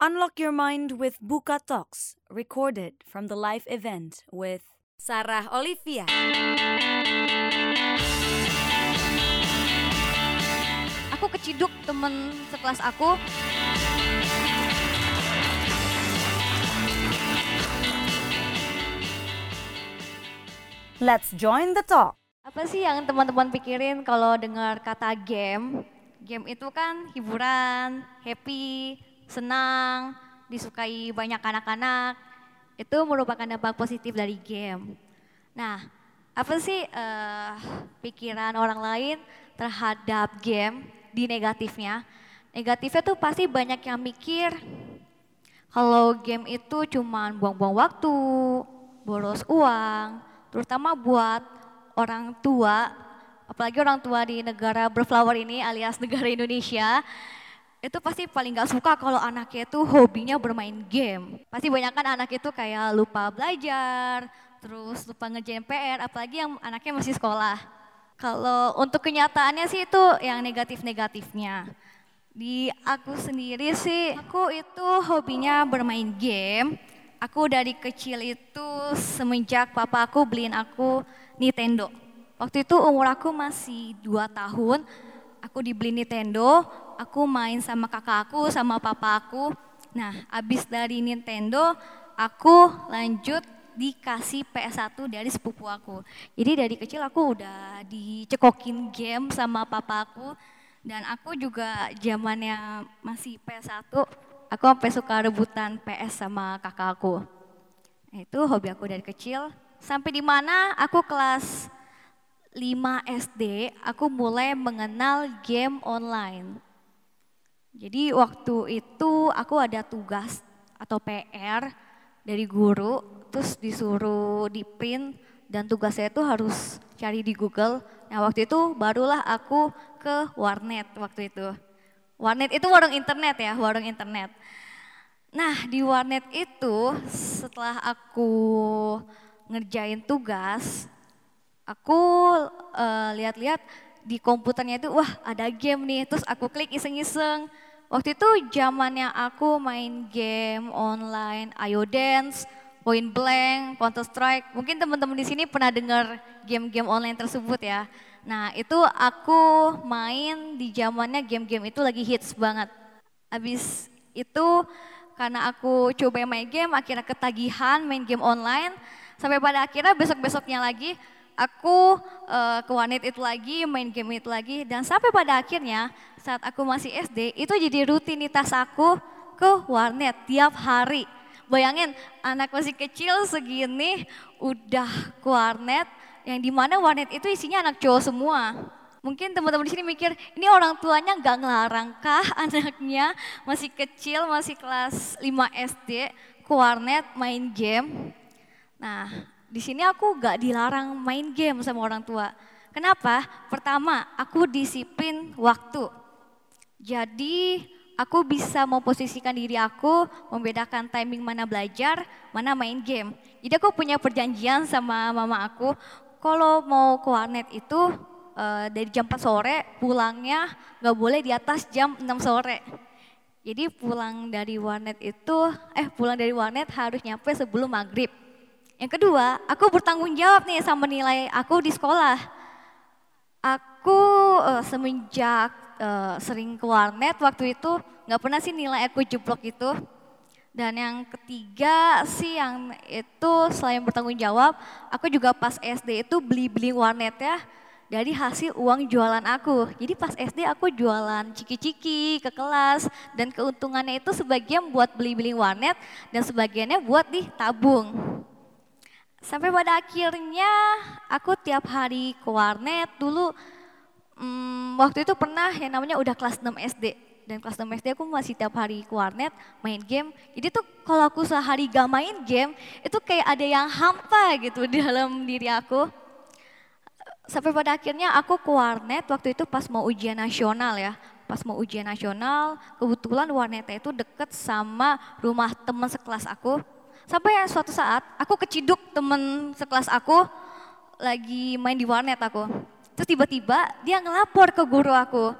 Unlock your mind with Buka Talks, recorded from the live event with Sarah Olivia. Aku keciduk temen sekelas aku. Let's join the talk. Apa sih yang teman-teman pikirin kalau dengar kata game? Game itu kan hiburan, happy, senang, disukai banyak anak-anak. Itu merupakan dampak positif dari game. Nah, apa sih uh, pikiran orang lain terhadap game di negatifnya? Negatifnya tuh pasti banyak yang mikir kalau game itu cuma buang-buang waktu, boros uang, terutama buat orang tua, apalagi orang tua di negara berflower ini alias negara Indonesia, itu pasti paling gak suka kalau anaknya itu hobinya bermain game. Pasti banyak kan anak itu kayak lupa belajar, terus lupa ngerjain PR, apalagi yang anaknya masih sekolah. Kalau untuk kenyataannya sih itu yang negatif-negatifnya. Di aku sendiri sih, aku itu hobinya bermain game. Aku dari kecil itu semenjak papa aku beliin aku Nintendo. Waktu itu umur aku masih 2 tahun, aku dibeli Nintendo, aku main sama kakak aku, sama papa aku. Nah, abis dari Nintendo, aku lanjut dikasih PS1 dari sepupu aku. Jadi dari kecil aku udah dicekokin game sama papa aku dan aku juga zamannya masih PS1, aku sampai suka rebutan PS sama kakak aku. Itu hobi aku dari kecil. Sampai di mana aku kelas 5 SD, aku mulai mengenal game online. Jadi waktu itu aku ada tugas atau PR dari guru, terus disuruh di print dan tugas saya itu harus cari di Google. Nah waktu itu barulah aku ke warnet waktu itu. Warnet itu warung internet ya, warung internet. Nah di warnet itu setelah aku ngerjain tugas, aku uh, lihat-lihat di komputernya itu wah ada game nih, terus aku klik iseng-iseng. Waktu itu zamannya aku main game online, Ayo Dance, Point Blank, Counter Strike. Mungkin teman-teman di sini pernah dengar game-game online tersebut ya. Nah itu aku main di zamannya game-game itu lagi hits banget. Abis itu karena aku coba main game, akhirnya ketagihan main game online. Sampai pada akhirnya besok-besoknya lagi aku uh, ke warnet itu lagi, main game itu lagi. Dan sampai pada akhirnya saat aku masih SD, itu jadi rutinitas aku ke warnet tiap hari. Bayangin anak masih kecil segini udah ke warnet, yang di mana warnet itu isinya anak cowok semua. Mungkin teman-teman di sini mikir, ini orang tuanya nggak ngelarang kah anaknya masih kecil, masih kelas 5 SD, ke warnet main game. Nah, di sini aku nggak dilarang main game sama orang tua. Kenapa? Pertama, aku disiplin waktu. Jadi aku bisa memposisikan diri aku, membedakan timing mana belajar, mana main game. Jadi aku punya perjanjian sama mama aku, kalau mau ke warnet itu uh, dari jam 4 sore pulangnya nggak boleh di atas jam 6 sore. Jadi pulang dari warnet itu, eh pulang dari warnet harus nyampe sebelum maghrib. Yang kedua, aku bertanggung jawab nih sama nilai aku di sekolah. Aku uh, semenjak uh, sering ke warnet waktu itu nggak pernah sih nilai aku jeblok itu. Dan yang ketiga sih yang itu selain bertanggung jawab, aku juga pas SD itu beli-beli warnet ya dari hasil uang jualan aku. Jadi pas SD aku jualan ciki-ciki ke kelas dan keuntungannya itu sebagian buat beli-beli warnet dan sebagiannya buat ditabung. Sampai pada akhirnya aku tiap hari ke warnet dulu hmm, waktu itu pernah yang namanya udah kelas 6 SD dan kelas 6 SD aku masih tiap hari ke warnet main game. Jadi tuh kalau aku sehari gak main game, itu kayak ada yang hampa gitu di dalam diri aku. Sampai pada akhirnya aku ke warnet waktu itu pas mau ujian nasional ya. Pas mau ujian nasional, kebetulan warnetnya itu deket sama rumah teman sekelas aku. Sampai suatu saat aku keciduk temen sekelas aku lagi main di warnet aku. Terus tiba-tiba dia ngelapor ke guru aku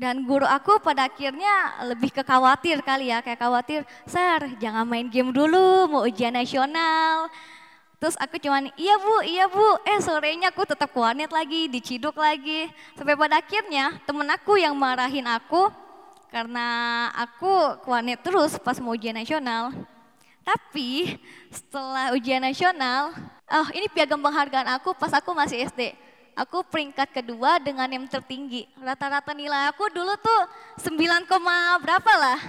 Dan guru aku pada akhirnya lebih ke khawatir kali ya, kayak khawatir, Sar jangan main game dulu, mau ujian nasional. Terus aku cuman, iya bu, iya bu, eh sorenya aku tetap warnet lagi, diciduk lagi. Sampai pada akhirnya temen aku yang marahin aku, karena aku warnet terus pas mau ujian nasional. Tapi setelah ujian nasional, oh ini piagam penghargaan aku pas aku masih SD aku peringkat kedua dengan yang tertinggi. Rata-rata nilai aku dulu tuh 9, berapa lah.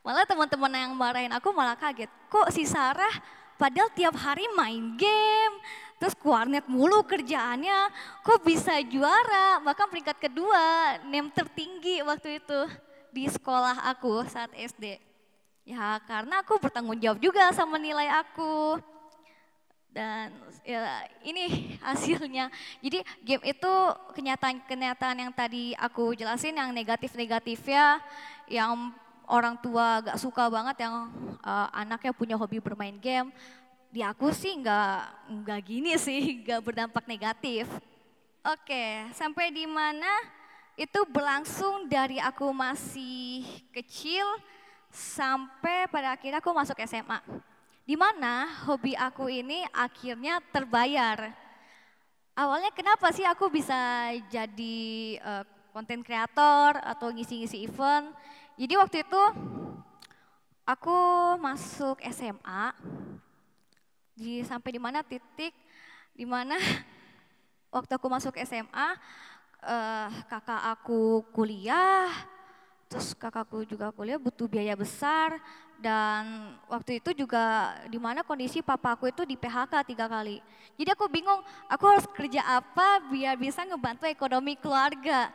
Malah teman-teman yang marahin aku malah kaget. Kok si Sarah padahal tiap hari main game, terus warnet mulu kerjaannya, kok bisa juara, bahkan peringkat kedua, nem tertinggi waktu itu di sekolah aku saat SD. Ya karena aku bertanggung jawab juga sama nilai aku. Dan ya ini hasilnya. Jadi game itu kenyataan-kenyataan yang tadi aku jelasin yang negatif-negatifnya yang orang tua gak suka banget yang uh, anaknya punya hobi bermain game. Di aku sih nggak nggak gini sih, nggak berdampak negatif. Oke, sampai di mana itu berlangsung dari aku masih kecil sampai pada akhirnya aku masuk SMA di mana hobi aku ini akhirnya terbayar. Awalnya kenapa sih aku bisa jadi konten uh, kreator atau ngisi-ngisi event? Jadi waktu itu aku masuk SMA di sampai di mana titik di mana waktu aku masuk SMA uh, kakak aku kuliah terus kakakku juga kuliah butuh biaya besar dan waktu itu juga di mana kondisi papaku itu di PHK tiga kali. Jadi aku bingung, aku harus kerja apa biar bisa ngebantu ekonomi keluarga.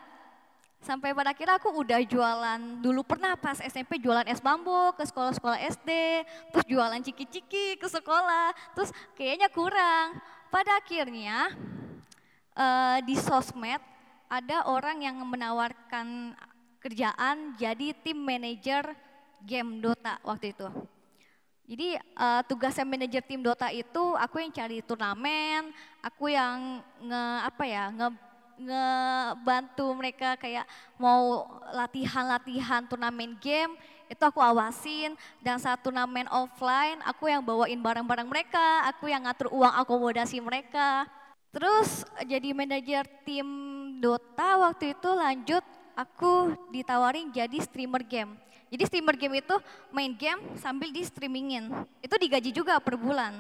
Sampai pada akhirnya aku udah jualan, dulu pernah pas SMP jualan es bambu ke sekolah-sekolah SD, terus jualan ciki-ciki ke sekolah, terus kayaknya kurang. Pada akhirnya uh, di sosmed ada orang yang menawarkan kerjaan jadi tim manajer game Dota waktu itu. Jadi uh, tugasnya manajer tim Dota itu aku yang cari turnamen, aku yang nge apa ya nge ngebantu mereka kayak mau latihan-latihan turnamen game itu aku awasin dan saat turnamen offline aku yang bawain barang-barang mereka, aku yang ngatur uang akomodasi mereka. Terus jadi manajer tim Dota waktu itu lanjut aku ditawarin jadi streamer game. Jadi streamer game itu main game sambil di streamingin. Itu digaji juga per bulan.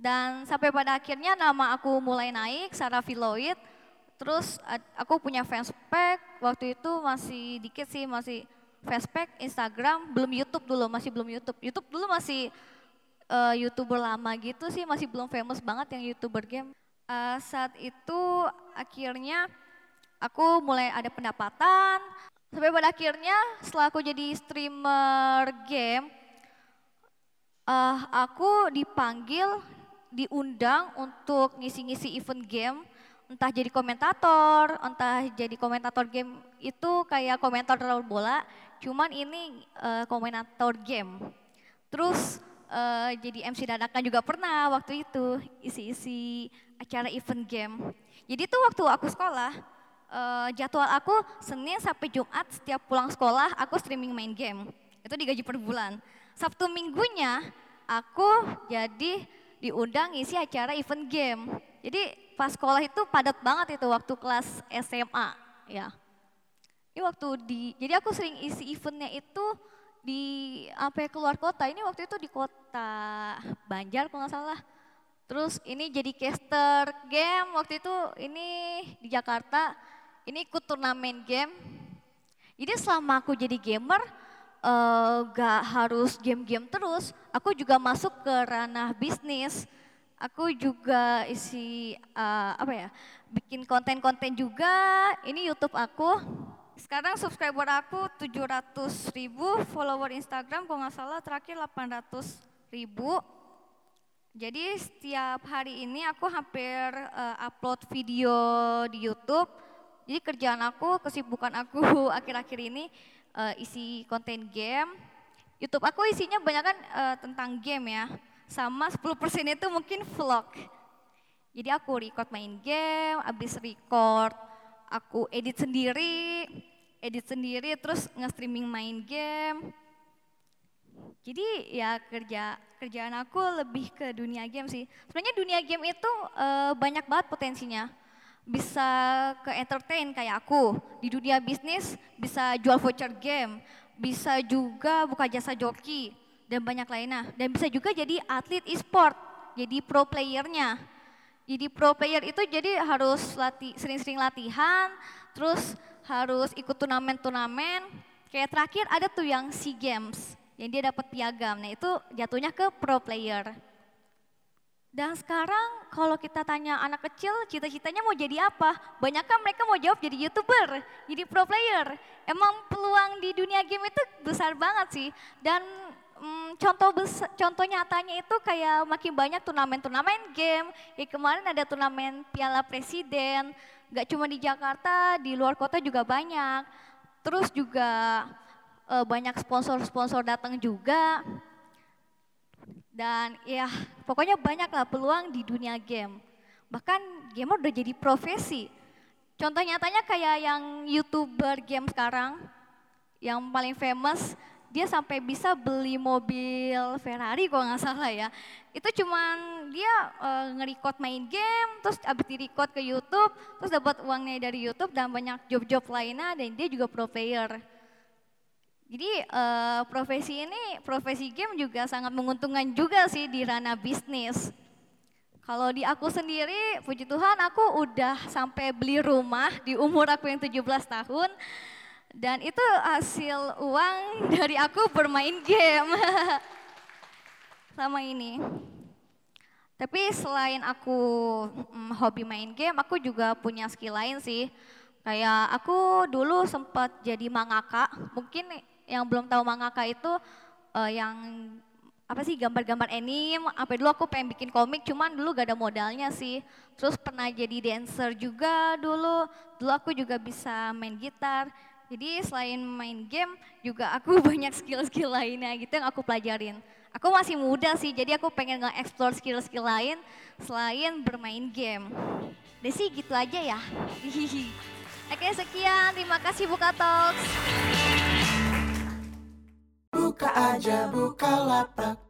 Dan sampai pada akhirnya nama aku mulai naik, Sarah Filoid. Terus aku punya fanspage, waktu itu masih dikit sih, masih fanspage, Instagram, belum YouTube dulu, masih belum YouTube. YouTube dulu masih uh, YouTuber lama gitu sih, masih belum famous banget yang YouTuber game. Uh, saat itu akhirnya aku mulai ada pendapatan, sampai pada akhirnya setelah aku jadi streamer game, uh, aku dipanggil, diundang untuk ngisi-ngisi event game, entah jadi komentator, entah jadi komentator game itu kayak komentator bola, cuman ini uh, komentator game. Terus uh, jadi MC dadakan juga pernah waktu itu isi-isi acara event game. Jadi itu waktu aku sekolah, uh, jadwal aku Senin sampai Jumat setiap pulang sekolah aku streaming main game. Itu digaji per bulan. Sabtu minggunya aku jadi diundang isi acara event game. Jadi pas sekolah itu padat banget itu waktu kelas SMA ya. Ini waktu di, jadi aku sering isi eventnya itu di apa ya, keluar kota. Ini waktu itu di kota Banjar kalau nggak salah. Terus ini jadi caster game waktu itu ini di Jakarta ini ikut turnamen game. Jadi selama aku jadi gamer, uh, gak harus game-game terus, aku juga masuk ke ranah bisnis. Aku juga isi uh, apa ya, bikin konten-konten juga. Ini YouTube aku. Sekarang subscriber aku 700 ribu, follower Instagram kalau nggak salah terakhir 800 ribu. Jadi setiap hari ini aku hampir uh, upload video di YouTube jadi kerjaan aku, kesibukan aku akhir-akhir ini uh, isi konten game. YouTube aku isinya banyak kan uh, tentang game ya. Sama 10% itu mungkin vlog. Jadi aku record main game, habis record aku edit sendiri. edit sendiri, terus nge-streaming main game. Jadi ya kerja kerjaan aku lebih ke dunia game sih. Sebenarnya dunia game itu uh, banyak banget potensinya. Bisa ke entertain kayak aku. Di dunia bisnis bisa jual voucher game, bisa juga buka jasa joki dan banyak lainnya. Dan bisa juga jadi atlet e-sport, jadi pro playernya. Jadi pro player itu jadi harus lati, sering-sering latihan, terus harus ikut turnamen-turnamen. Kayak terakhir ada tuh yang SEA Games, yang dia dapat piagam. Nah itu jatuhnya ke pro player. Dan sekarang kalau kita tanya anak kecil cita-citanya mau jadi apa? Banyak kan mereka mau jawab jadi youtuber, jadi pro player. Emang peluang di dunia game itu besar banget sih. Dan hmm, contoh besar, contoh nyatanya itu kayak makin banyak turnamen-turnamen game. Ya kemarin ada turnamen Piala Presiden, nggak cuma di Jakarta, di luar kota juga banyak. Terus juga e, banyak sponsor-sponsor datang juga. Dan ya pokoknya banyak lah peluang di dunia game. Bahkan gamer udah jadi profesi. Contoh nyatanya kayak yang youtuber game sekarang, yang paling famous dia sampai bisa beli mobil Ferrari kalau nggak salah ya. Itu cuman dia uh, nge-record main game, terus abis di-record ke YouTube, terus dapat uangnya dari YouTube dan banyak job-job lainnya dan dia juga pro player. Jadi uh, profesi ini, profesi game juga sangat menguntungkan juga sih di ranah bisnis. Kalau di aku sendiri, puji Tuhan aku udah sampai beli rumah di umur aku yang 17 tahun dan itu hasil uang dari aku bermain game sama ini. Tapi selain aku hmm, hobi main game, aku juga punya skill lain sih. Kayak aku dulu sempat jadi mangaka. Mungkin yang belum tahu mangaka itu uh, yang apa sih gambar-gambar anime. Apa dulu aku pengen bikin komik, cuman dulu gak ada modalnya sih. Terus pernah jadi dancer juga dulu. Dulu aku juga bisa main gitar. Jadi selain main game juga aku banyak skill-skill lainnya gitu yang aku pelajarin. Aku masih muda sih, jadi aku pengen nge-explore skill-skill lain selain bermain game. Desi gitu aja ya. Oke sekian, terima kasih Buka Talks. Buka aja, buka lapak.